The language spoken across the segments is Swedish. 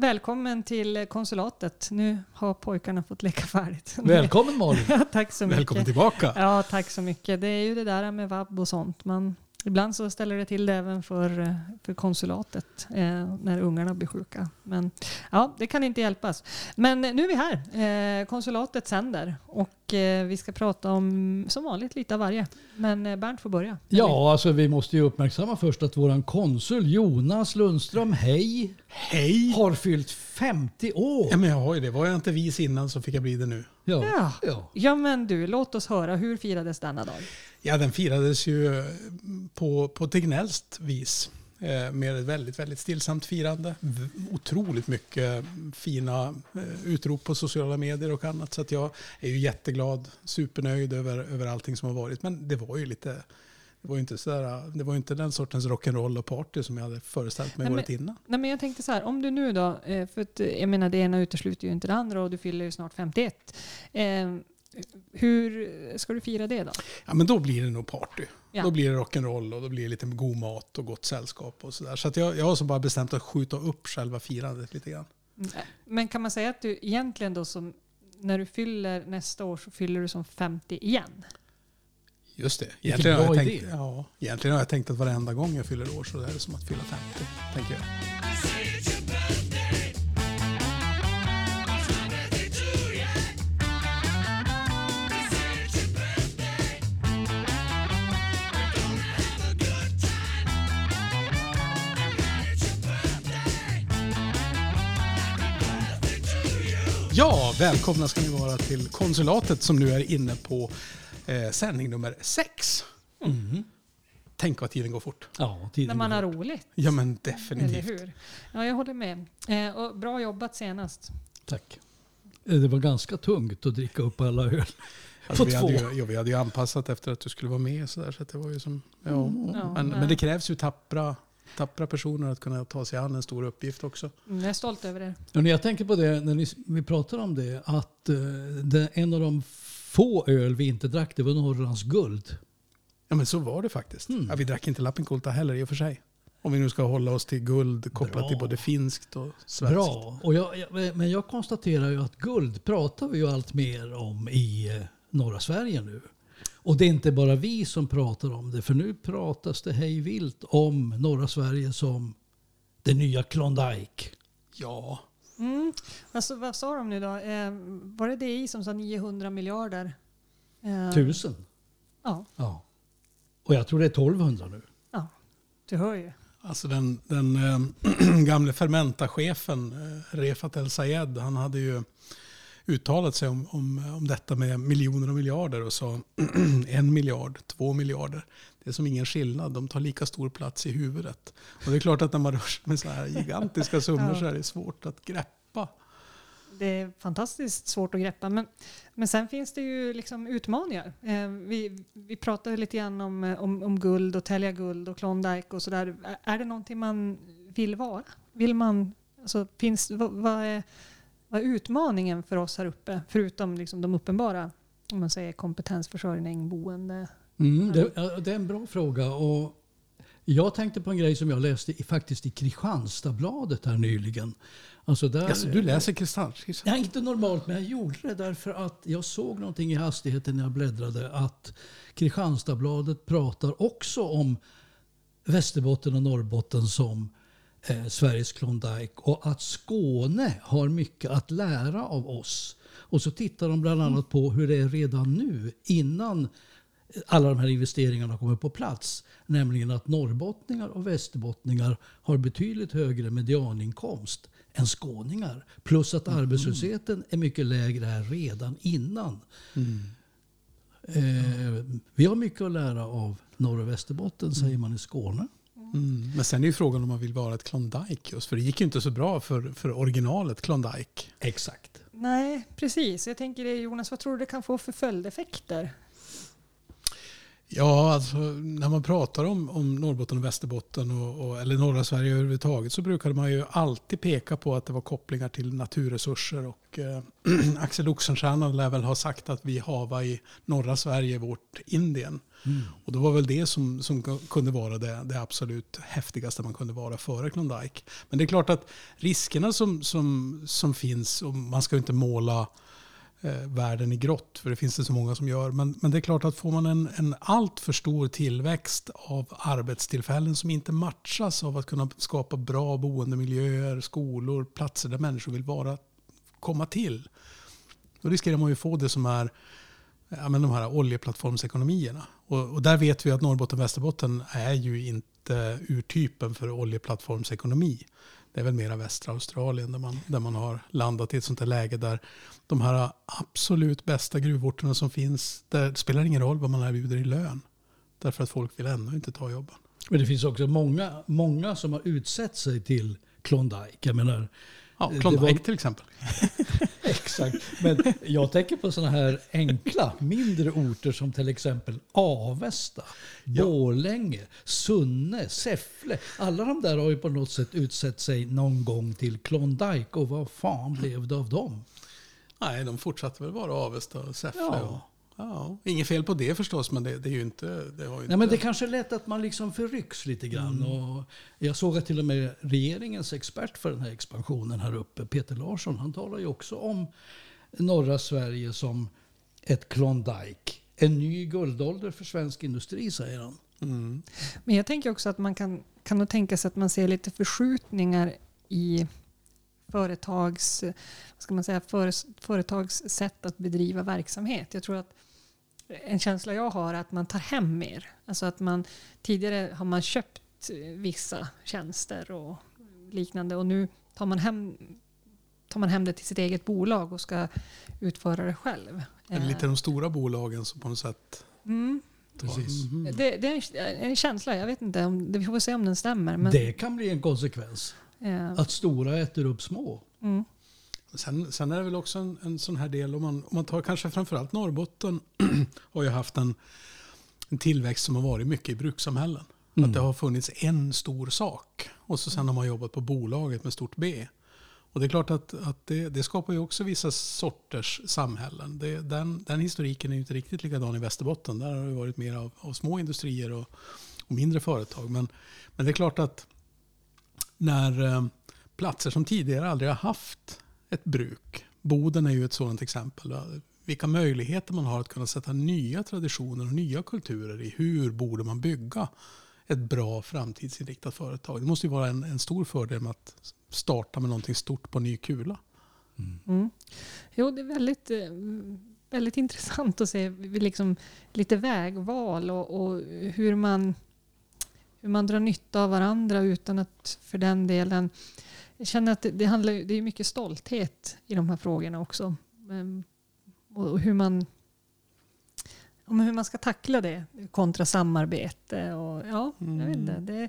Välkommen till konsulatet. Nu har pojkarna fått leka färdigt. Välkommen Malin! Ja, tack så mycket. Välkommen tillbaka. Ja, tack så mycket. Det är ju det där med vab och sånt. Man, ibland så ställer det till det även för, för konsulatet eh, när ungarna blir sjuka. Men ja, det kan inte hjälpas. Men nu är vi här. Eh, konsulatet sänder och eh, vi ska prata om som vanligt lite av varje. Men eh, Bernt får börja. Ja, alltså vi måste ju uppmärksamma först att våran konsul Jonas Lundström, hej, Hej! har fyllt 50 år. Ja, men jag har ju det. Var jag inte vis innan så fick jag bli det nu. Ja. Ja. ja. Ja men du, låt oss höra. Hur firades denna dag? Ja, den firades ju på, på Tegnellskt vis. Eh, med ett väldigt, väldigt stillsamt firande. Otroligt mycket fina eh, utrop på sociala medier och annat. Så att jag är ju jätteglad, supernöjd över, över allting som har varit. Men det var ju lite... Det var ju inte, sådär, det var inte den sortens rock'n'roll och party som jag hade föreställt mig Nej, året innan. Nej, men jag tänkte så här, om du nu då, eh, för att, jag menar det ena utesluter ju inte det andra och du fyller ju snart 51. Eh, hur ska du fira det då? Ja, men då blir det nog party. Ja. Då blir det rock'n'roll och då blir det lite god mat och gott sällskap och sådär. Så att jag, jag har så bara bestämt att skjuta upp själva firandet lite grann. Mm, Men kan man säga att du egentligen då som, när du fyller nästa år så fyller du som 50 igen? Just det. Egentligen har, jag tänkt, ja, egentligen har jag tänkt att varenda gång jag fyller år så är det som att fylla 50. Tänker jag. Ja, välkomna ska ni vara till konsulatet som nu är inne på eh, sändning nummer sex. Mhm. Tänk vad tiden går fort. ja tiden När man har roligt? Ja men Eller definitivt. hur? Ja, jag håller med. Eh, och bra jobbat senast. Tack. Eh, Det var ganska tungt att dricka upp alla öl. Alltså, På vi, två. hade ju, ja, vi hade ju anpassat efter att du skulle vara med så, där, så att det var ju som... Ja. Ja, men, nej. men det krävs ju tappra, tappra personer att kunna ta sig an en stor uppgift också. Mm, Jag är stolt över er. Och när jag tänker på det, när ni, vi pratar om det, att eh, det, en av de få öl vi inte drack, det var Norrlands guld. Ja men så var det faktiskt. Mm. Ja, vi drack inte Lappinkulta heller i och för sig. Om vi nu ska hålla oss till guld kopplat Bra. till både finskt och svenskt. Bra. Och jag, jag, men jag konstaterar ju att guld pratar vi ju allt mer om i eh, norra Sverige nu. Och det är inte bara vi som pratar om det, för nu pratas det hej vilt om norra Sverige som det nya Klondike. Ja. Mm. Alltså, vad sa de nu då? Eh, var det DI som sa 900 miljarder? Eh, Tusen. Ja, Ja. Och jag tror det är 1200 nu. ja, du hör ju. Alltså den, den eh, gamle Fermenta-chefen eh, Refat El Sayed, han hade ju uttalat sig om, om, om detta med miljoner och miljarder och sa en miljard, två miljarder. Det är som ingen skillnad, de tar lika stor plats i huvudet. Och det är klart att när man rör sig med så här gigantiska summor så är det svårt att greppa. Det är fantastiskt svårt att greppa. Men, men sen finns det ju liksom utmaningar. Eh, vi, vi pratade lite grann om, om, om guld och tälja guld och Klondike och sådär. Är- Är det någonting man vill vara? Vill man, alltså, finns, vad, vad, är, vad är utmaningen för oss här uppe? Förutom liksom de uppenbara, om man säger kompetensförsörjning, boende. Mm, det, ja, det är en bra fråga. Och jag tänkte på en grej som jag läste i, faktiskt i Kristianstadsbladet här nyligen. Alltså där, Alltså, du läser Kristianstad? Ja, inte normalt, men jag gjorde det därför att jag såg någonting i hastigheten när jag bläddrade att Kristianstadsbladet pratar också om Västerbotten och Norrbotten som eh, Sveriges Klondike och att Skåne har mycket att lära av oss. Och så tittar de bland annat på hur det är redan nu innan alla de här investeringarna kommer på plats. Nämligen att norrbottningar och västerbottningar har betydligt högre medianinkomst än skåningar. Plus att arbetslösheten är mycket lägre här redan innan. Eh, vi har mycket att lära av Norr och Västerbotten säger man i Skåne. Mm. Men sen är ju frågan om man vill vara ett Klondike just. För det gick ju inte så bra för, för originalet Klondike. Exakt. Nej, precis. Jag tänker det Jonas, vad tror du det kan få för följdeffekter? Ja, alltså när man pratar om, om Norrbotten och Västerbotten och, och, eller norra Sverige överhuvudtaget så brukade man ju alltid peka på att det var kopplingar till naturresurser. Och, eh, Axel Oxenstierna lär väl ha sagt att vi hava i norra Sverige vårt Indien. Mm. Och det var väl det som, som kunde vara det, det absolut häftigaste man kunde vara före Klondike. Men det är klart att riskerna som, som, som finns, och man ska inte måla Eh, världen i grått, för det finns det så många som gör. Men, men det är klart att får man en, en allt för stor tillväxt av arbetstillfällen som inte matchas av att kunna skapa bra boendemiljöer, skolor, platser där människor vill vara, komma till. Då riskerar man ju få det som är ja, men de här oljeplattformsekonomierna. Och, och, där vet vi att Norrbotten och Västerbotten är ju inte urtypen för oljeplattformsekonomi. Det är väl mera västra Australien där man, där man har landat i ett sånt här läge där de här absolut bästa gruvorterna som finns, där det spelar ingen roll vad man erbjuder i lön. Därför att folk vill ändå inte ta jobben. Men det finns också många, många som har utsett sig till Klondike. Jag menar, Ja, Klondike var... till exempel. Exakt. Men jag tänker på sådana här enkla, mindre orter som till exempel Avesta, ja. Borlänge, Sunne, Säffle. Alla de där har ju på något sätt utsett sig någon gång till Klondike. Och vad fan blev det av dem? Nej, de fortsatte väl vara Avesta och Säffle. Ja. Ja, inget fel på det förstås, men det, det är ju inte... Det har ju Nej, men det kanske är lätt att man liksom förrycks lite grann. Mm. Och jag såg att till och med regeringens expert för den här expansionen här uppe, Peter Larsson, han talar ju också om norra Sverige som ett Klondike. En ny guldålder för svensk industri, säger han. Mm. Men jag tänker också att man kan, kan nog tänka sig att man ser lite förskjutningar i företags, ska man säga, för, företags sätt att bedriva verksamhet. Jag tror att en känsla jag har är att man tar hem mer. Alltså att man, tidigare har man köpt vissa tjänster och liknande och nu tar man hem, tar man hem det till sitt eget bolag och ska utföra det själv. Är det lite de stora bolagen som på något sätt mm. Precis. Mm. Det, det, är en, känsla, jag vet inte, om, vi får se om den stämmer. Men... Det kan bli en konsekvens. Ja. Att stora äter upp små. Mm. Sen, sen, är det väl också en, en sån här del, om man, om man tar kanske framförallt Norrbotten, har ju haft en, en tillväxt som har varit mycket i brukssamhällen. Mm. Att det har funnits en stor sak och så sen har man jobbat på bolaget med stort B. Och det är klart att, att det, det, skapar ju också vissa sorters samhällen. Det, den, den historiken är ju inte riktigt likadan i Västerbotten. Där har det varit mer av, av små industrier och, och, mindre företag. Men, men det är klart att när eh, platser som tidigare aldrig har haft ett bruk. Boden är ju ett sådant exempel. Vilka möjligheter man har att kunna sätta nya traditioner och nya kulturer i hur borde man bygga ett bra framtidsinriktat företag. Det måste ju vara en, en stor fördel med att starta med någonting stort på ny kula. Mm. Mm. Jo, det är väldigt, eh, väldigt intressant att se liksom, lite vägval och, och, hur, man, hur man drar nytta av varandra utan att för den delen jag känner att det, det, handlar, det är mycket stolthet i de här frågorna också. Um, och hur man, om hur man ska tackla det kontra samarbete. Och, ja, mm. jag vet inte, det,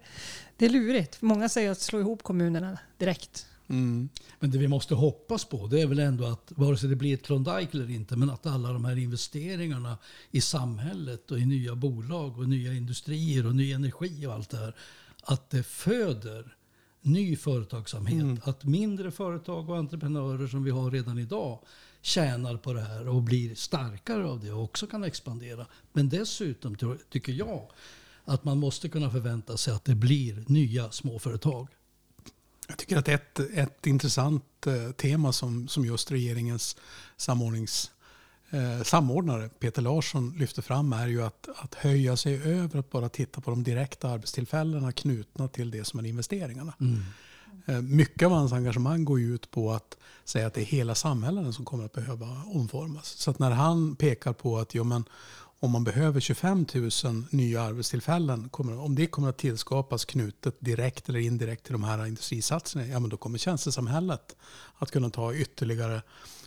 det är lurigt. Många säger att slå ihop kommunerna direkt. Mm. Men det vi måste hoppas på det är väl ändå att, vare sig det blir ett Klondike eller inte, men att alla de här investeringarna i samhället och i nya bolag och nya industrier och ny energi och allt det här, att det föder ny företagsamhet. Mm. Att mindre företag och entreprenörer som vi har redan idag tjänar på det här och blir starkare av det och också kan expandera. Men dessutom tycker jag att man måste kunna förvänta sig att det blir nya småföretag. Jag tycker att ett, ett intressant eh, tema som, som just regeringens samordnings eh, samordnare Peter Larsson lyfter fram är ju att, att höja sig över att bara titta på de direkta arbetstillfällena knutna till det som är investeringarna. Mm. Eh, mycket av hans engagemang går ju ut på att säga att det är hela samhällen som kommer att behöva omformas. Så att när han pekar på att jo, men, om man behöver 25 000 nya arbetstillfällen, kommer, om det kommer att tillskapas knutet direkt eller indirekt till de här industrisatsningarna, ja men då kommer tjänstesamhället att kunna ta ytterligare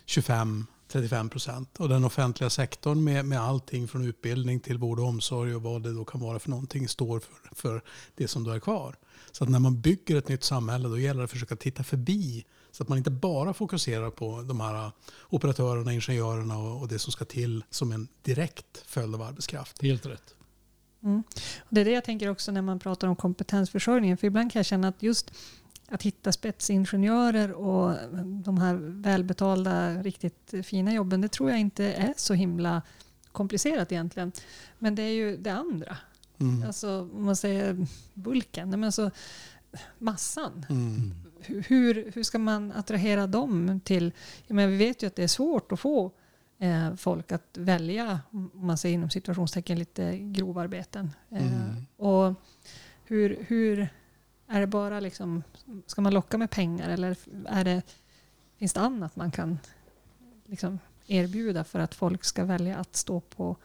25 35 procent. Och den offentliga sektorn med, med allting från utbildning till vård och omsorg och vad det då kan vara för någonting står för, för det som då är kvar. Så att när man bygger ett nytt samhälle då gäller det att försöka titta förbi så att man inte bara fokuserar på de här operatörerna, ingenjörerna och, och det som ska till som en direkt följd av arbetskraft. Helt rätt. Mm. Och det är det jag tänker också när man pratar om kompetensförsörjningen. För ibland kan jag känna att just att hitta spetsingenjörer och de här välbetalda, riktigt fina jobben, det tror jag inte är så himla komplicerat egentligen. Men det är ju det andra. Mm. Alltså om man säger bulken, men alltså massan. Mm. Hur, hur ska man attrahera dem till... Menar, vi vet ju att det är svårt att få eh, folk att välja, om man säger inom situationstecken, lite grovarbeten. Eh, Mm. Och hur, hur är det bara liksom, ska man locka med pengar eller är det, finns det annat man kan liksom erbjuda för att folk ska välja att stå på,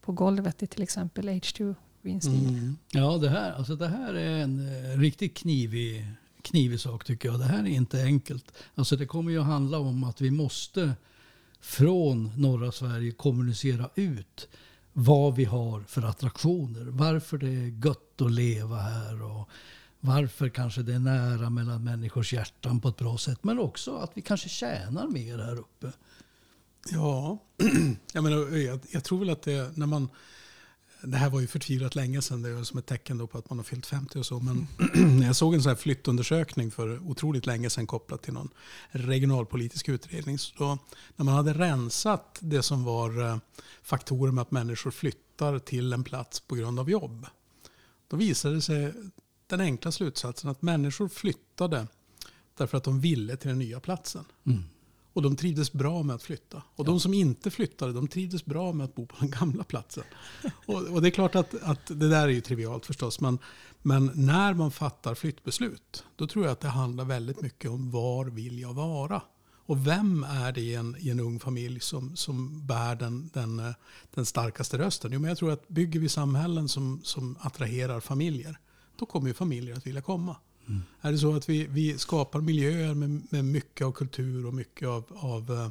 på golvet i till exempel H2 Green Steel? Mm. Ja, det här, alltså det här är en eh, riktigt knivig, knivig sak tycker jag. Det här är inte enkelt. Alltså det kommer ju att handla om att vi måste från norra Sverige kommunicera ut vad vi har för attraktioner. Varför det är gött att leva här och varför kanske det är nära mellan människors hjärtan på ett bra sätt. Men också att vi kanske tjänar mer här uppe. Ja, jag, menar, jag, jag tror väl att det när man... Det här var ju förtvivlat länge sedan, det är som ett tecken då på att man har fyllt 50 och så. Men jag såg en sån här flyttundersökning för otroligt länge sedan kopplat till någon regionalpolitisk utredning. Så när man hade rensat det som var eh, faktorer med att människor flyttar till en plats på grund av jobb. Då visade det sig den enkla slutsatsen att människor flyttade därför att de ville till den nya platsen. Mm. Och de trivdes bra med att flytta. Och de som inte flyttade, de trivdes bra med att bo på den gamla platsen. Och, och det är klart att, att det där är ju trivialt förstås. Men, men när man fattar flyttbeslut, då tror jag att det handlar väldigt mycket om var vill jag vara? Och vem är det i en, i en ung familj som, som bär den, den, eh, den starkaste rösten? Jo, men jag tror att bygger vi samhällen som, som attraherar familjer, då kommer ju familjer att vilja komma. Är det så att vi, vi skapar miljöer med, med mycket av kultur och mycket av, av, eh,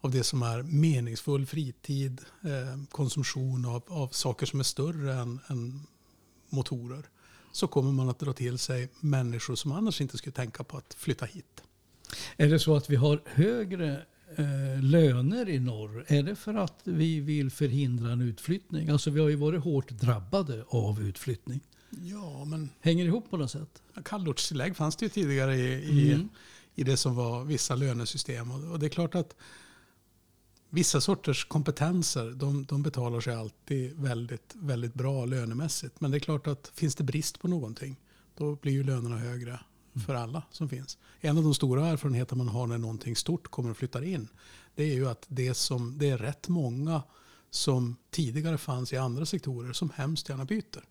av det som är meningsfull fritid, eh, konsumtion av, av saker som är större än, än motorer, så kommer man att dra till sig människor som annars inte skulle tänka på att flytta hit. Är det så att vi har högre eh, löner i norr? Är det för att vi vill förhindra en utflyttning? Alltså vi har ju varit hårt drabbade av utflyttning. Ja, men Hänger ihop på något sätt? kallortstillägg fanns det ju tidigare i, i, Mm. i det som var vissa lönesystem. Och, och det är klart att vissa sorters kompetenser de, de betalar sig alltid väldigt, väldigt bra lönemässigt. Men det är klart att finns det brist på någonting då blir ju lönerna högre för alla som finns. En av de stora erfarenheter man har när någonting stort kommer och flyttar in det är ju att det, som, det är rätt många som tidigare fanns i andra sektorer som hemskt gärna byter.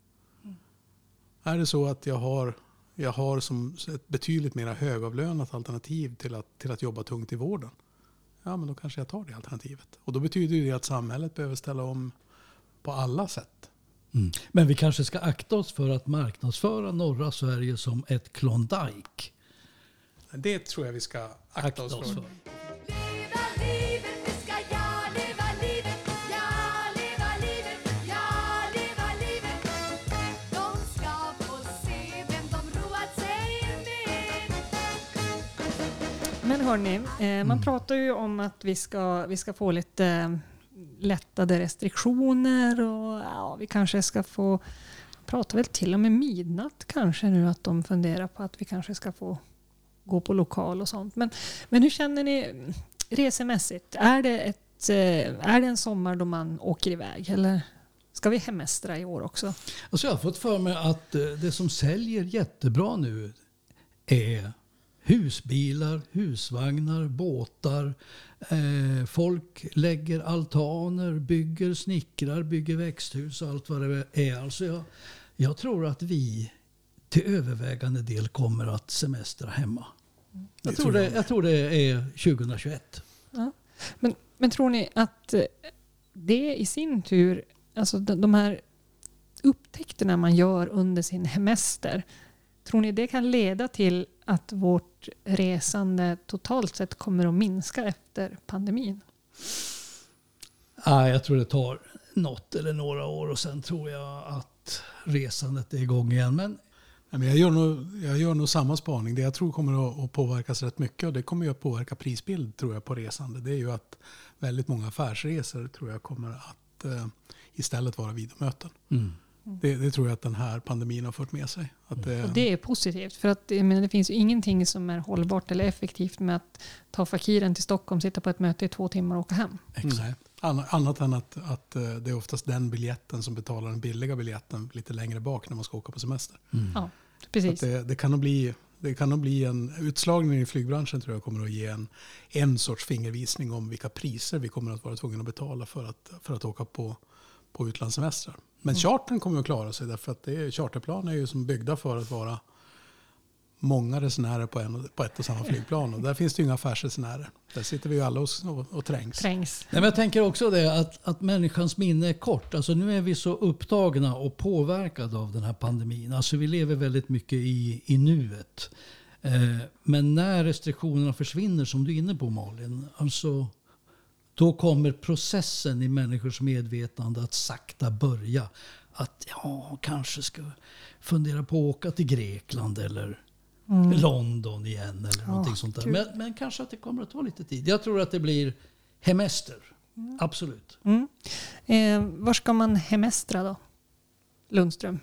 Är det så att jag har, jag har som ett betydligt mer högavlönat alternativ till att, till att jobba tungt i vården. Ja, men då kanske jag tar det alternativet. Och då betyder det att samhället behöver ställa om på alla sätt. Mm. Men vi kanske ska akta oss för att marknadsföra norra Sverige som ett Klondike. Det tror jag vi ska akta, Akta oss oss för. för. Men hörni, eh, man pratar ju om att vi ska, vi ska få lite eh, lättade restriktioner och ja, vi kanske ska få prata väl till och med midnatt kanske nu att de funderar på att vi kanske ska få gå på lokal och sånt. Men, men hur känner ni resemässigt? Är det, ett, eh, är det en sommar då man åker iväg eller ska vi hemestra i år också? Alltså jag har fått för mig att eh, det som säljer jättebra nu är husbilar, husvagnar, båtar. Eh, folk lägger altaner, bygger snickrar, bygger växthus och allt vad det är. Alltså jag, jag tror att vi till övervägande del kommer att semestra hemma. Jag tror det, jag. tror det är 2021. Ja. Men, men tror ni att eh, det i sin tur, alltså de, de här upptäckterna man gör under sin hemester, tror ni det kan leda till att vårt resande totalt sett kommer att minska efter pandemin? Ah, jag tror det tar något eller några år och sen tror jag att resandet är igång igen. Men jag, gör nog, jag gör nog samma spaning. Det jag tror kommer att, påverkas rätt mycket och det kommer att påverka prisbild tror jag på resande. Det är ju att väldigt många affärsresor tror jag kommer att eh, istället vara videomöten. mm. Det, det tror jag att den här pandemin har fört med sig. Att det, Och det är positivt. För att, jag menar, det finns ju ingenting som är hållbart eller effektivt med att ta fakiren till Stockholm, sitta på ett möte i två timmar och åka hem. Anna- Annat än att, att eh, det är oftast den biljetten som betalar den billiga biljetten lite längre bak när man ska åka på semester. Ja, Att precis. det, det, kan nog bli, det kan nog bli en utslagning i flygbranschen tror jag kommer att ge en, en sorts fingervisning om vilka priser vi kommer att vara tvungna att betala för att, för att åka på, på utlandssemestrar. Men chartern kommer att klara sig därför att det är, charterplan är ju som byggda för att vara många resenärer på, en, på ett och samma flygplan. Och där finns det ju inga affärsresenärer. Där sitter vi ju alla och, och, trängs. Trängs. Nej, men jag tänker också det att, att människans minne är kort. Alltså nu är vi så upptagna och påverkade av den här pandemin. Alltså vi lever väldigt mycket i, i nuet. Eh, men när restriktionerna försvinner, som du är inne på Malin, alltså, då kommer processen i människors medvetande att sakta börja. Att ja, kanske ska fundera på att åka till Grekland eller London igen eller någonting sånt där. Men, men kanske att det kommer att ta lite tid. Jag tror att det blir hemester. Absolut. Mm. Eh, var ska man hemestra då? Lundström.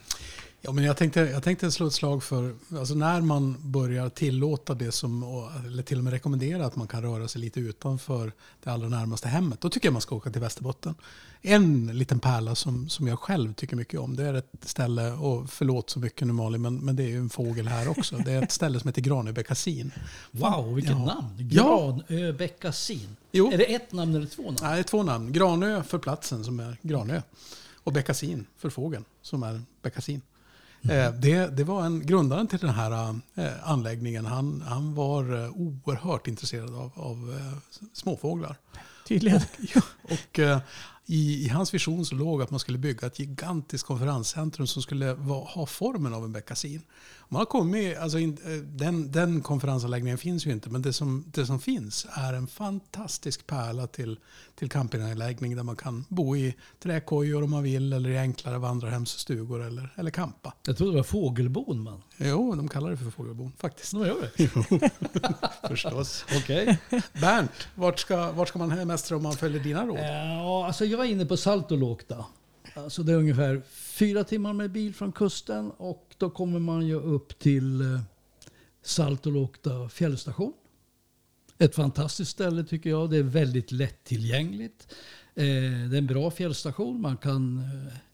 Ja, men jag, tänkte, jag tänkte slå ett slag för alltså när man börjar tillåta det som, eller till och med rekommendera att man kan röra sig lite utanför det allra närmaste hemmet. Då tycker jag man ska åka till Västerbotten. En liten pärla som, som jag själv tycker mycket om, det är ett ställe, och förlåt så mycket nu Malin, men, men det är ju en fågel här också. Det är ett ställe som heter Granöbäckasin. Wow, vilket Ja. namn. Granöbäckasin. Jo. Är det ett namn eller två namn? Nej, det är två namn. Granö för platsen som är Granö. Och Bäckasin för fågeln som är Bäckasin. Eh, det, det var en grundaren till den här eh, anläggningen. Han, han var eh, oerhört intresserad av, av småfåglar. Tydligen. Och eh, i, i hans vision så låg att man skulle bygga ett gigantiskt konferenscentrum som skulle va, ha formen av en bäckasin. Man har kommit, alltså in, eh, den, den konferensanläggningen finns ju inte, men det som, det som finns är en fantastisk pärla till, till campinganläggning där man kan bo i träkojor om man vill, eller i enklare vandrarhemsstugor eller, eller campa. Jag trodde det var fågelbon man. Jo, de kallar det för fågelbon faktiskt. De gör det? Förstås. Okej. Bernt, vart ska, vart ska man hemestra om man följer dina råd? Ja, alltså jag var inne på Saltolåkta. Alltså det är ungefär fyra timmar med bil från kusten och då kommer man ju upp till eh, Saltolåkta fjällstation. Ett fantastiskt ställe tycker jag. Det är väldigt lättillgängligt. Eh, det är en bra fjällstation. Man kan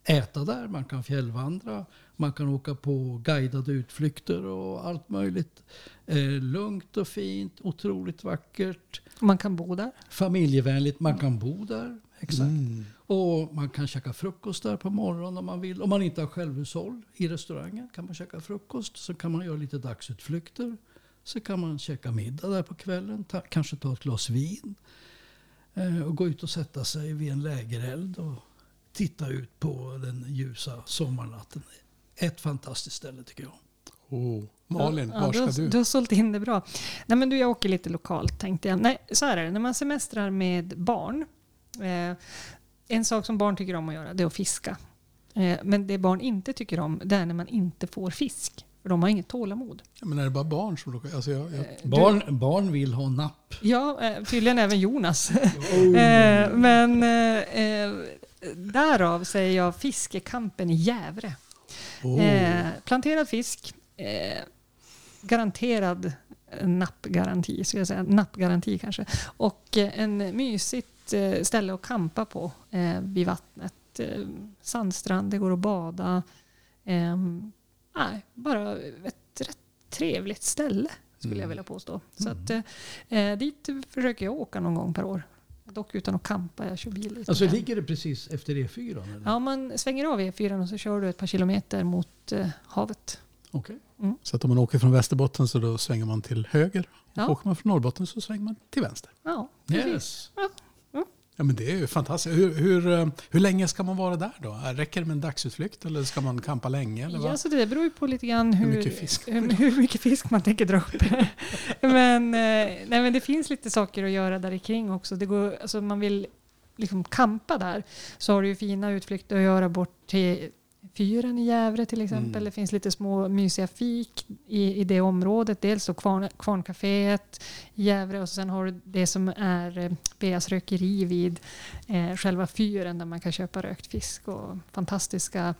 eh, äta där, man kan fjällvandra, man kan åka på guidade utflykter och allt möjligt. Eh, lugnt och fint, otroligt vackert. Man kan bo där. Familjevänligt, man kan bo där. Exakt. Mm. Och man kan käka frukost där på morgonen om man vill. Om man inte har självhushåll i restaurangen kan man käka frukost. Så kan man göra lite dagsutflykter. Så kan man käka middag där på kvällen. Ta, kanske ta ett glas vin. Eh, och gå ut och sätta sig vid en lägereld och titta ut på den ljusa sommarnatten. Ett fantastiskt ställe tycker jag. Oh. Malin, Ja, var ska har, du? du har sålt in det bra. Nej, men du, jag åker lite lokalt tänkte jag. Nej, så här är det. När man semestrar med barn. Eh, en sak som barn tycker om att göra det är att fiska. Eh, men det barn inte tycker om det är när man inte får fisk. För de har inget tålamod. Ja, Men är det bara barn som råkar... Alltså jag, jag, Barn, barn vill ha napp. Ja, eh, tydligen även Jonas. eh, men eh, eh, därav säger jag fiskekampen i Gävre. oh. Eh, planterad fisk. Eh, garanterad nappgaranti, ska jag säga. Nappgaranti kanske. Och eh, en mysigt eh, ställe att kampa på eh, vid vattnet. Eh, sandstrand, det går att bada. Eh, nej, bara ett rätt trevligt ställe skulle jag vilja påstå. Så att, eh, eh, dit försöker jag åka någon gång per år. Dock utan att kampa, jag kör bil. Lite Alltså ligger det precis efter E4? Eller? Ja, man svänger av E4 och så kör du ett par kilometer mot eh, havet. Okej. Så att om man åker från Västerbotten så då svänger man till höger. Ja. Och åker man från Norrbotten så svänger man till vänster. Ja, precis. Yes. Ja, men det är ju fantastiskt. Hur, hur, eh, hur länge ska man vara där då? Räcker det med en dagsutflykt eller ska man kampa länge? Eller Ja, vad? så det beror ju på lite grann hur, Hur mycket fisk? hur, hur mycket fisk man tänker dra upp. men, eh, nej, men det finns lite saker att göra där kring också. Det går, alltså man vill liksom kampa där så har du ju fina utflykter att göra bort till fyren i Gävle till exempel. Mm. Det finns lite små mysiga fik i, i det området. Dels då kvarn, Kvarncaféet i Gävle och sen har du det som är eh, Beas rökeri vid eh, själva fyren där man kan köpa rökt fisk och fantastiska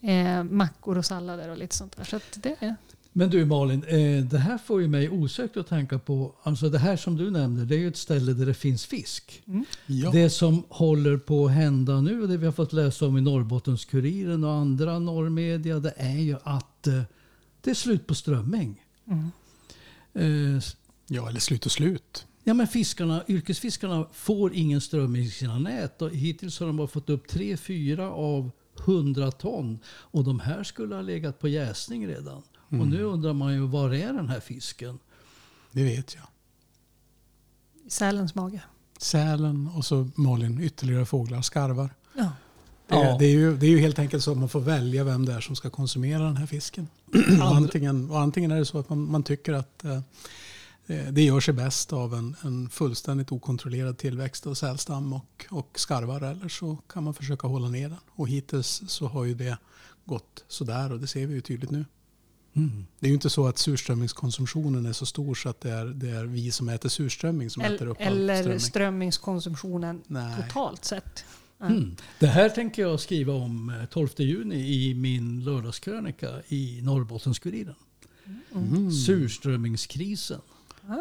eh, mackor och sallader och lite sånt där. Så det Men du Malin, eh, det här får ju mig osökt att tänka på, alltså det här som du nämnde, det är ju ett ställe där det finns fisk. Ja. Det som håller på att hända nu, och det vi har fått läsa om i Norrbottenskuriren och andra norrmedia, det är ju att eh, det är slut på strömming. Eh, ja, eller slut och slut. Ja, men fiskarna, yrkesfiskarna får ingen strömming i sina nät. Och hittills har de bara fått upp 3-4 av 100 ton. Och de här skulle ha legat på jäsning redan. Och nu undrar man ju var är den här fisken? Det vet jag. sälens mage. Sälen och så Malin ytterligare fåglar, skarvar. Ja. Det, Ja. det, är ju, det är ju helt enkelt så att man får välja vem det är som ska konsumera den här fisken. och, antingen, och antingen är det så att man, man tycker att eh, eh, det gör sig bäst av en, en fullständigt okontrollerad tillväxt av sälstam och, och skarvar eller så kan man försöka hålla ner den. Och hittills så har ju det gått sådär och det ser vi ju tydligt nu. Mm. Det är ju inte så att surströmmingskonsumtionen är så stor så att det är, det är vi som äter surströmming som äter Eller, upp all eller strömming. strömmingskonsumtionen Nej. totalt sett. Mm. Det här tänker jag skriva om eh, 12 juni i min lördagskrönika i Norrbottenskuriren. Mm. Surströmmingskrisen.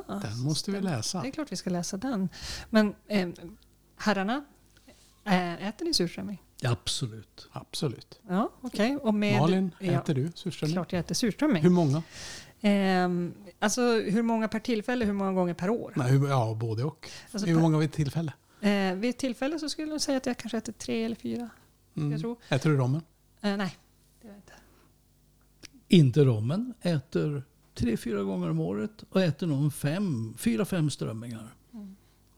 Ah, Den måste vi läsa. Det är klart vi ska läsa den. Men eh, herrarna, eh, äter ni surströmming? Absolut. Absolut. Ja, okej. Och med- Malin, ja, äter du surströmming? Klart jag äter surströmming. Hur många? Ehm, alltså hur många per tillfälle, hur många gånger per år? Nej, hur, ja, både och. Alltså, hur många vid ett tillfälle? Eh, vid ett tillfälle så skulle jag säga att jag kanske äter tre eller fyra. Mm. Jag tror. Äter du rommen? Eh, nej, det gör jag inte. Inte rommen. Äter tre, fyra gånger om året och äter nog fem, fyra, fem strömmingar.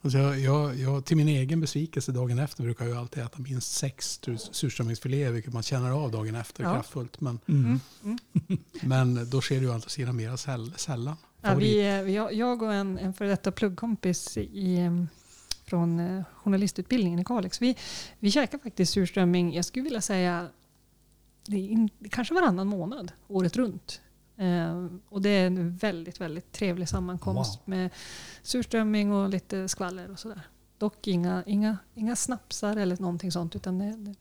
Alltså jag, jag, jag, till min egen besvikelse dagen efter brukar jag alltid äta minst sex sur- surströmmingsfiléer, vilket man känner av dagen efter Ja. kraftfullt. Men, Mm. Mm. men då sker det ju å andra sidan mera säll, sällan. Ja, vi, eh, jag, och en, en före detta pluggkompis i, eh, från eh, journalistutbildningen i Kalix, vi, vi käkar faktiskt surströmming, jag skulle vilja säga det in, kanske varannan månad, året runt. Eh, och det är en väldigt, väldigt trevlig sammankomst Wow. med surströmming och lite skvaller och sådär. Dock inga, inga, inga snapsar eller någonting sånt. Utan det, det,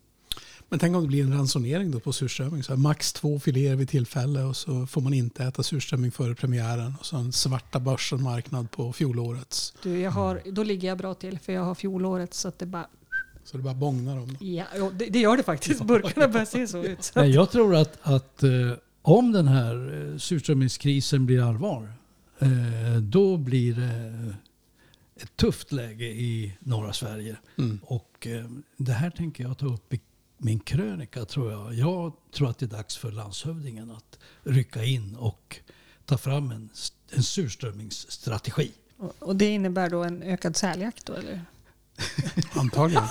Men tänk om det blir en ransonering då på surströmming. Så här, max två filéer vid tillfälle och så får man inte äta surströmming före premiären. Och så en svarta börsen marknad på fjolårets. du, jag har, då ligger jag bra till för jag har fjolåret så att det bara... Så det bara bångnar om det. Ja, det, det gör det faktiskt. Burkarna börjar se så ut. Så att, jag tror att, att eh, om den här eh, surströmmingskrisen blir allvar, eh, då blir det ett tufft läge i norra Sverige. Mm. Och eh, det här tänker jag ta upp i min krönika tror jag. Jag tror att det är dags för landshövdingen att rycka in och ta fram en, en surströmmingsstrategi. och, och det innebär då en ökad säljakt då eller? Antagligen.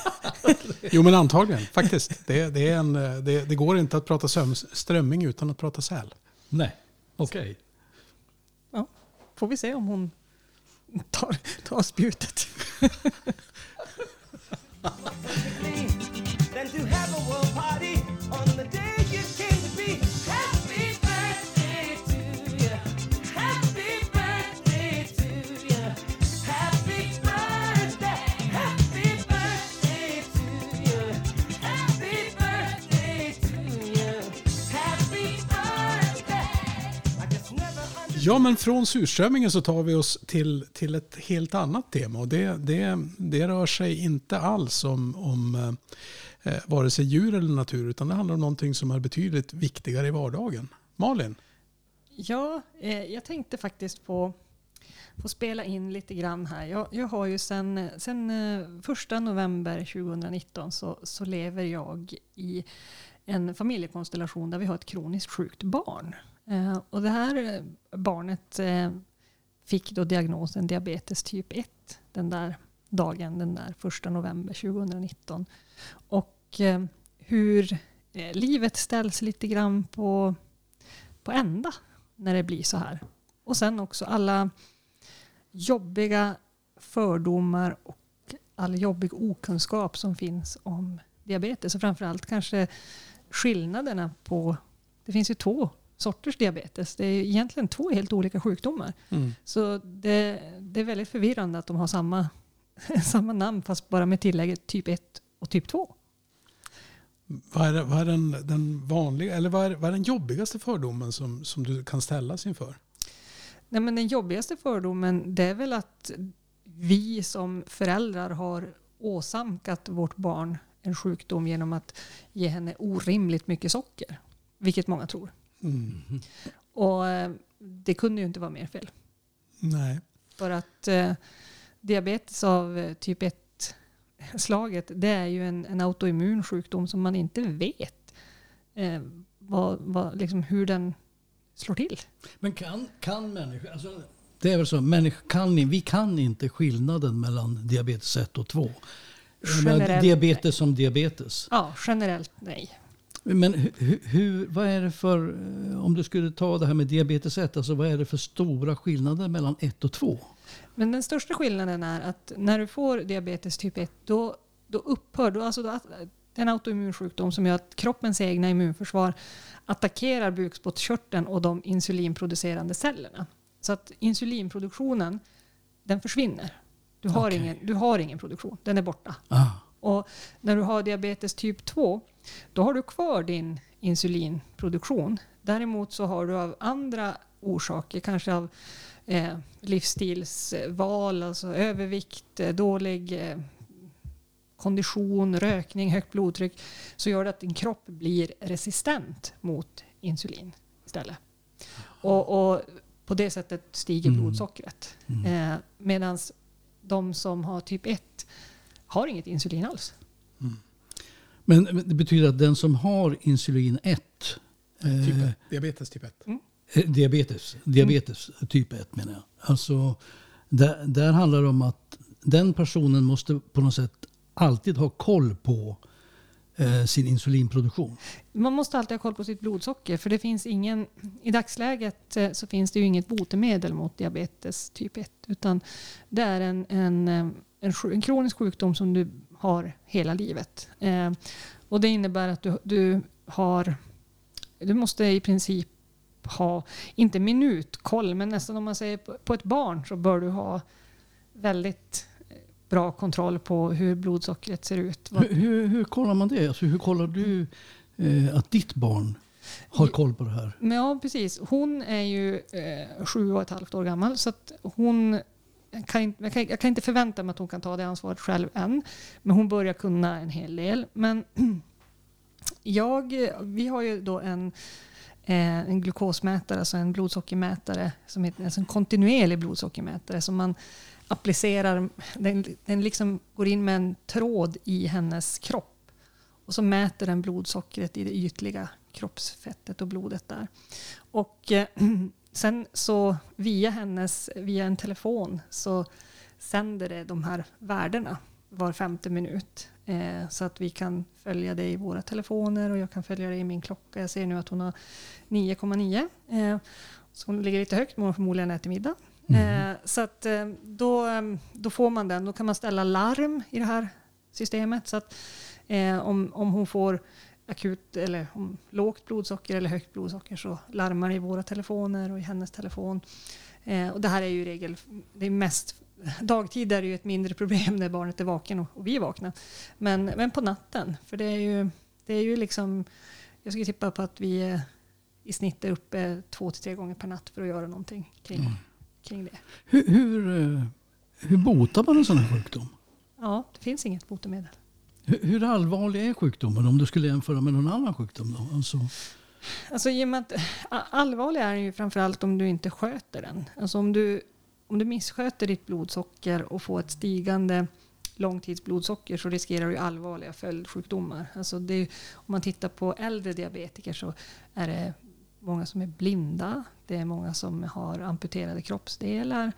Jo men antagligen faktiskt. Det, det, är en, det, det går inte att prata strömming utan att prata säl. Nej, okej. Ja, får vi se om hon tar, tar spjutet. Ja men från surströmmingen så tar vi oss till, till ett helt annat tema. Och det, det, det rör sig inte alls om, om eh, eh, vare sig djur eller natur utan det handlar om någonting som är betydligt viktigare i vardagen. Malin? Ja, eh, jag tänkte faktiskt på få spela in lite grann här. Jag, jag har ju sen, sen eh, första november 2019 så, så lever jag i en familjekonstellation där vi har ett kroniskt sjukt barn. Eh, och det här eh, barnet eh, fick då diagnosen diabetes typ 1 den där dagen, den där första november 2019. Och hur livet ställs lite grann på, på ända när det blir så här. Och sen också alla jobbiga fördomar och all jobbig okunskap som finns om diabetes. Och framförallt kanske skillnaderna på... Det finns ju två sorters diabetes. Det är egentligen två helt olika sjukdomar. Mm. Så det, det är väldigt förvirrande att de har samma, samma namn fast bara med tillägget typ 1 och typ 2. Vad är, vad är den, den vanliga, eller vad är, vad är den jobbigaste fördomen som, som du kan ställas inför? Nej, men den jobbigaste fördomen det är väl att vi som föräldrar har åsamkat vårt barn en sjukdom genom att ge henne orimligt mycket socker. Vilket många tror. Mm. Och eh, det kunde ju inte vara mer fel. Nej. För att eh, diabetes av eh, typ 1-slaget det är ju en, en autoimmun sjukdom som man inte vet eh, vad, vad, liksom hur den slår till. Men kan, kan människor... Alltså, det är väl så, människor kan, vi kan inte skillnaden mellan diabetes 1 och 2. Jag menar, Generellt diabetes som diabetes. Ja, generellt nej. Men hur, hur, vad är det för, eh, om du skulle ta det här med diabetes 1, alltså vad är det för stora skillnader mellan 1 och 2? Men den största skillnaden är att när du får diabetes typ 1 då, då upphör då, alltså då, att- det är en autoimmun sjukdom som gör att kroppens egna immunförsvar attackerar bukspottkörteln och de insulinproducerande cellerna. Så att insulinproduktionen den försvinner. Du har, Okej. ingen, du har ingen produktion, den är borta. Ah, Och när du har diabetes typ 2, då har du kvar din insulinproduktion. Däremot så har du av andra orsaker, kanske av eh, livsstilsval, alltså övervikt, eh, dålig eh, kondition, rökning, högt blodtryck, så gör det att din kropp blir resistent mot insulin istället. Och, och på det sättet stiger Mm. blodsockret. Eh, Medan de som har typ 1 har inget insulin alls. Men det betyder att den som har insulin 1, eh, Typ ett, diabetes typ 1. eh, diabetes, diabetes typ 1 menar jag. Alltså, där, där handlar det om att den personen måste på något sätt alltid ha koll på eh, sin insulinproduktion. Man måste alltid ha koll på sitt blodsocker för det finns ingen, i dagsläget eh, så finns det ju inget botemedel mot diabetes typ 1 utan det är en, en, eh, en, en kronisk sjukdom som du har hela livet. Eh, och det innebär att du, du har, du måste i princip ha, inte minutkoll, men nästan om man säger på, på ett barn så bör du ha väldigt eh, bra kontroll på hur blodsockret ser ut. Hur, hur, hur kollar man det? Alltså, hur kollar du eh, att ditt barn har koll på det här? Ja, precis. Hon är ju eh, sju och ett halvt år gammal så att hon kan jag, kan, jag kan inte förvänta mig att hon kan ta det ansvaret själv än. Men hon börjar kunna en hel del. Men jag, vi har ju då en, eh, en glukosmätare, alltså en blodsockermätare, som heter, alltså en kontinuerlig blodsockermätare som man applicerar, den, den liksom går in med en tråd i hennes kropp och så mäter den blodsockret i det ytliga kroppsfettet och blodet där. Och eh, sen så via hennes, via en telefon så sänder det de här värdena var femte minut. Eh, så att vi kan följa det i våra telefoner och jag kan följa det i min klocka. Jag ser nu att hon har 9,9. Eh, så hon ligger lite högt men hon förmodligen ätit middag. Eh, så att eh, då, då får man den. Då kan man ställa larm i det här systemet. Så att eh, om, om hon får akut eller om lågt blodsocker eller högt blodsocker så larmar det i våra telefoner och i hennes telefon. Eh, och det här är ju i regel, det är mest dagtid är det ju ett mindre problem när barnet är vaken och, och vi är vakna. Men, men på natten, för det är ju, det är ju liksom, jag skulle tippa på att vi är, i snitt är uppe två till tre gånger per natt för att göra någonting kring, kring det. Hur, hur, eh, hur botar man en sån här sjukdom? Ja, det finns inget botemedel. Hur, hur allvarlig är sjukdomen om du skulle jämföra med någon annan sjukdom? Då? Alltså, Alltså i och med att allvarlig är den ju framförallt om du inte sköter den. Alltså om du, om du missköter ditt blodsocker och får ett stigande långtidsblodsocker så riskerar du allvarliga följdsjukdomar. Alltså det, om man tittar på äldre diabetiker så är det många som är blinda. Det är många som har amputerade kroppsdelar.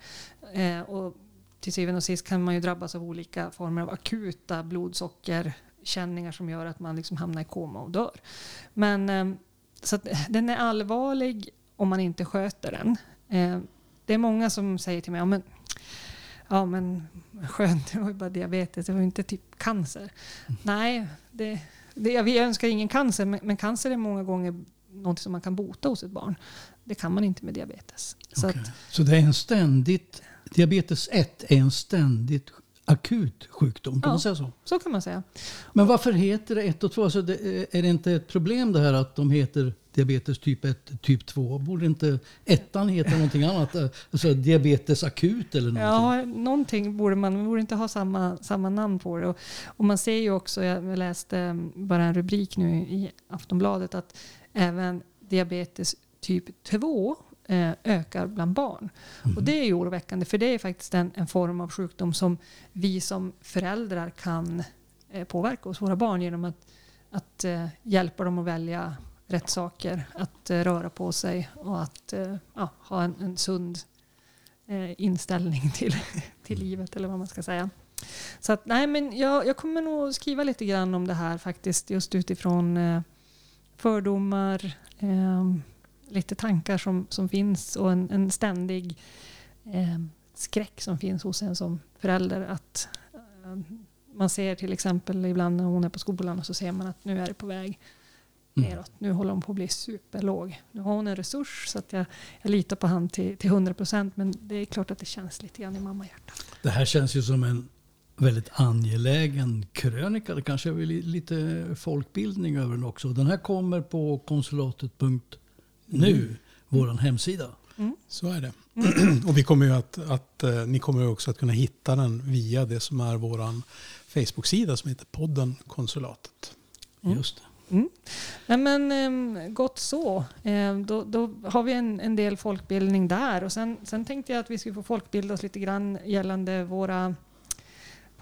Eh, och till syvende och sist kan man ju drabbas av olika former av akuta blodsockerkänningar som gör att man liksom hamnar i koma och dör. Men eh, så att den är allvarlig om man inte sköter den. Eh, det är många som säger till mig, ja men, ja, men skönt, det var ju bara diabetes, det var ju inte typ cancer. Nej, det, det, vi önskar ingen cancer, men, men cancer är många gånger något som man kan bota hos ett barn. Det kan man inte med diabetes. Så Okej. att, Så det är en ständigt, diabetes 1 är en ständigt akut sjukdom, kan Ja. man säga så? så kan man säga. Men varför heter det 1 och 2? Alltså det, är det inte ett problem det här att de heter diabetes typ 1, typ 2? Borde inte ettan heta någonting annat? Alltså diabetes akut eller någonting? Ja, någonting borde man, man borde inte ha samma, samma namn på det. Och, och man ser ju också, jag läste mm, bara en rubrik nu i Aftonbladet, att även diabetes typ 2 eh, ökar bland barn. Och det är ju oroväckande, för det är faktiskt en, en form av sjukdom som vi som föräldrar kan eh, påverka hos våra barn genom att, att eh, hjälpa dem att välja rätt saker, att eh, röra på sig och att eh, ja, ha en, en sund eh, inställning till, till livet eller vad man ska säga. Så att, nej, men jag, jag kommer nog skriva lite grann om det här faktiskt just utifrån eh, fördomar, eh, lite tankar som, som finns och en, en ständig eh, skräck som finns hos en som förälder. Att eh, man ser till exempel ibland när hon är på skolan och så ser man att nu är det på väg Mm. neråt. Nu håller hon på att bli superlåg. Nu har hon en resurs så att jag, jag litar på han till, till 100 procent. Men det är klart att det känns lite grann i mammahjärtat. Det här känns ju som en väldigt angelägen krönika. Det kanske är lite folkbildning över den också. Den här kommer på konsulatet.nu, vår hemsida. Så är det. och vi kommer ju att, att eh, ni kommer också att kunna hitta den via det som är vår Facebook-sida som heter podden Konsulatet. Mm. Just det. Mm. Nej, men, ehm, gott så. Ehm, då, då har vi en, en del folkbildning där. Och sen, sen tänkte jag att vi skulle få folkbilda oss lite grann gällande våra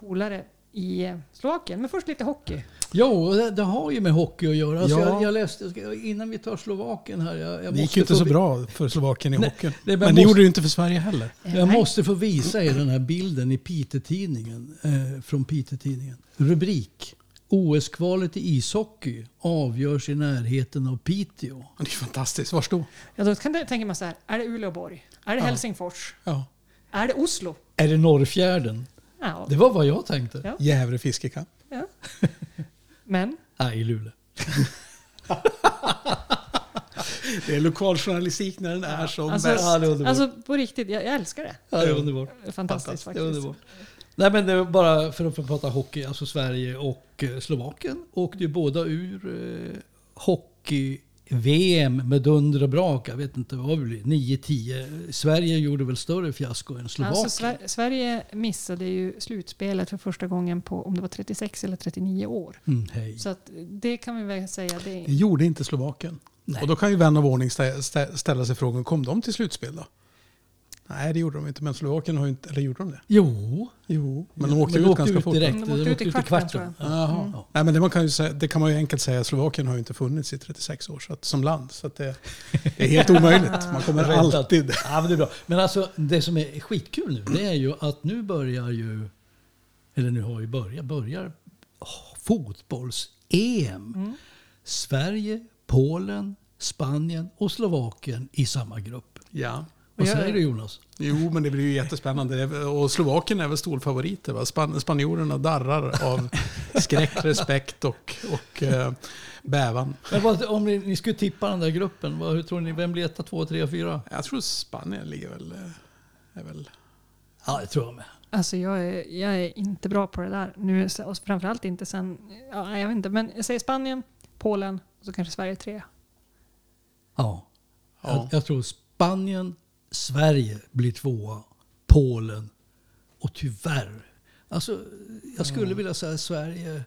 polare i Slovakien. Men först lite hockey. Jo, det, det har ju med hockey att göra. Alltså Ja. jag, jag läste, innan vi tar Slovakien här. Jag, jag Det gick måste ju inte få så vi- bra för Slovakien i Nej, hockeyn. Men man det måste- gjorde det inte för Sverige heller. Eh, Jag nej. måste få visa er den här bilden i Piteå-tidningen. Eh, från Piteå-tidningen. Rubrik. OS-kvalet i ishockey avgörs i närheten av Piteå. Det är fantastiskt. Var då? Ja, då kan jag tänka mig så här. Är det Uleåborg? Är det Ja. Helsingfors? Ja. Är det Oslo? Är det Norrfjärden? Ja. Det var vad jag tänkte. Ja. Gävle fiskekamp. ja. Men Nej, i Luleå. Det är lokaljournalistik när den är som alltså, bäst. Ja, alltså på riktigt, jag, jag älskar det. Ja, det är underbart. Är Fantastiskt faktiskt. underbart. Nej, men det var bara för att prata hockey. Alltså Sverige och eh, Slovakien åkte ju båda ur eh, hockey-VM med dunder och brak. Jag vet inte vad det blir. 9-10. Sverige gjorde väl större fiasko än Slovakien. Alltså, Sver- Sverige missade ju slutspelet för första gången på om det var 36 eller 39 år. mm. Så att det kan vi väl säga. Det Det gjorde inte Slovakien. Nej. Och då kan ju vän av ordning stä- stä- ställa sig frågan, kom de till slutspel då? Nej, det gjorde de inte. Men Slovakien har ju inte... Eller gjorde de det? Jo, Jo, men de åkte Men ut ganska fort. direkt. De åkte ut i kvarten, tror jag. Jaha. Ja. Nej, men det, man kan ju säga, det kan man ju enkelt säga. Slovakien har ju inte funnits i 36 år så att, som land. Så att det, det är helt omöjligt. Man kommer alltid... Ja, men det är bra. Men alltså det som är skitkul nu det är ju att nu börjar ju, eller nu har ju börjat, börjar oh, fotbolls-EM. Mm. Sverige, Polen, Spanien och Slovakien i samma grupp. Ja. Vad säger du Jonas? Jo, men det blir ju jättespännande. Och Slovakien är väl storfavoriter. Va? Span spanjorerna darrar av skräck, respekt och, och eh, bävan. Men vad, om ni, ni skulle tippa den där gruppen, vad, hur tror ni? Vem blir etta, två, tre, fyra? Jag tror Spanien ligger väl... eh, Är väl Ja, det tror jag med. Alltså jag är, jag är inte bra på det där. Nu, och framförallt inte sen... Ja, jag vet inte, men jag säger Spanien, Polen och så kanske Sverige tre. Ja. Ja. Jag, jag tror Spanien, Sverige blir tvåa, Polen och tyvärr, alltså jag skulle vilja säga Sverige,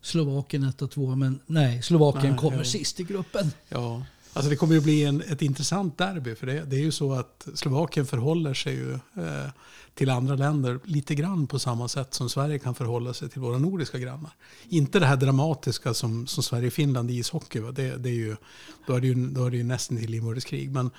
Slovakien etta, tvåa, men nej, Slovakien Nej, kommer ja. sist i gruppen. Ja, alltså det kommer ju bli en, ett intressant derby. För det, det är ju så att Slovakien förhåller sig ju eh, till andra länder lite grann på samma sätt som Sverige kan förhålla sig till våra nordiska grannar. Inte det här dramatiska som, som Sverige och Finland i ishockey. Va? Det, det är ju, då, är det ju, då är det ju nästan till inbördeskrig. Men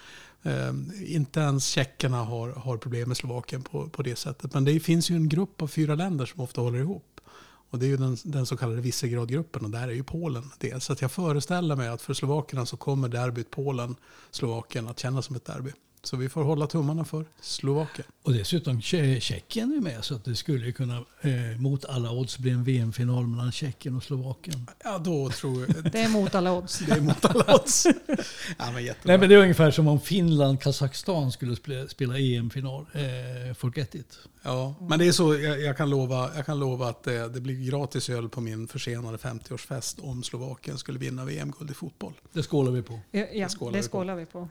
Ehm, inte ens tjeckerna har, har problem med Slovakien på, på det sättet. Men det finns ju en grupp av fyra länder som ofta håller ihop. Och det är ju den, den så kallade Visegrad-gruppen och där är ju Polen det. Så att jag föreställer mig att för slovakerna så kommer derbyt Polen-Slovakien att kännas som ett derby. Så vi får hålla tummarna för Slovakien. Och dessutom Tje- Tjeckien är med så att det skulle ju kunna eh, mot alla odds bli en VM-final mellan Tjeckien och Slovakien. Ja, då tror jag Det är mot alla odds. det är mot alla odds. Ja, men jättebra. Nej men det är ungefär som om Finland, Kazakstan skulle spela, spela EM-final. Eh, forget it. Ja, men det är så, jag, jag, kan, lova, jag kan lova att det, det blir gratis öl på min försenade 50-årsfest om Slovakien skulle vinna VM-guld i fotboll. Det skålar vi på. Ja, ja, skålar det vi på. skålar vi på.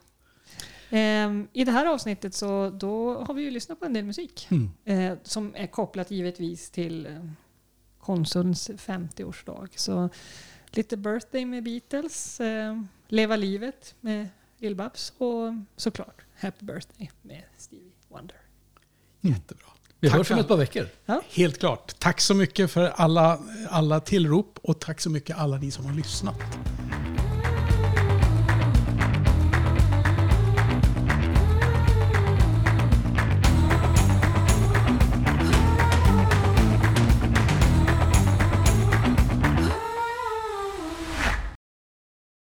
Ehm, I det här avsnittet så då har vi ju lyssnat på en del musik Mm. eh, som är kopplat givetvis till eh, Konsuls 50-årsdag. Så lite Birthday med Beatles, eh, Leva livet med Lill-Babs och såklart Happy Birthday med Stevie Wonder. Jättebra. Vi Tack hörs om ett par veckor. Helt klart. Tack så mycket för alla, alla tillrop och tack så mycket alla ni som har lyssnat.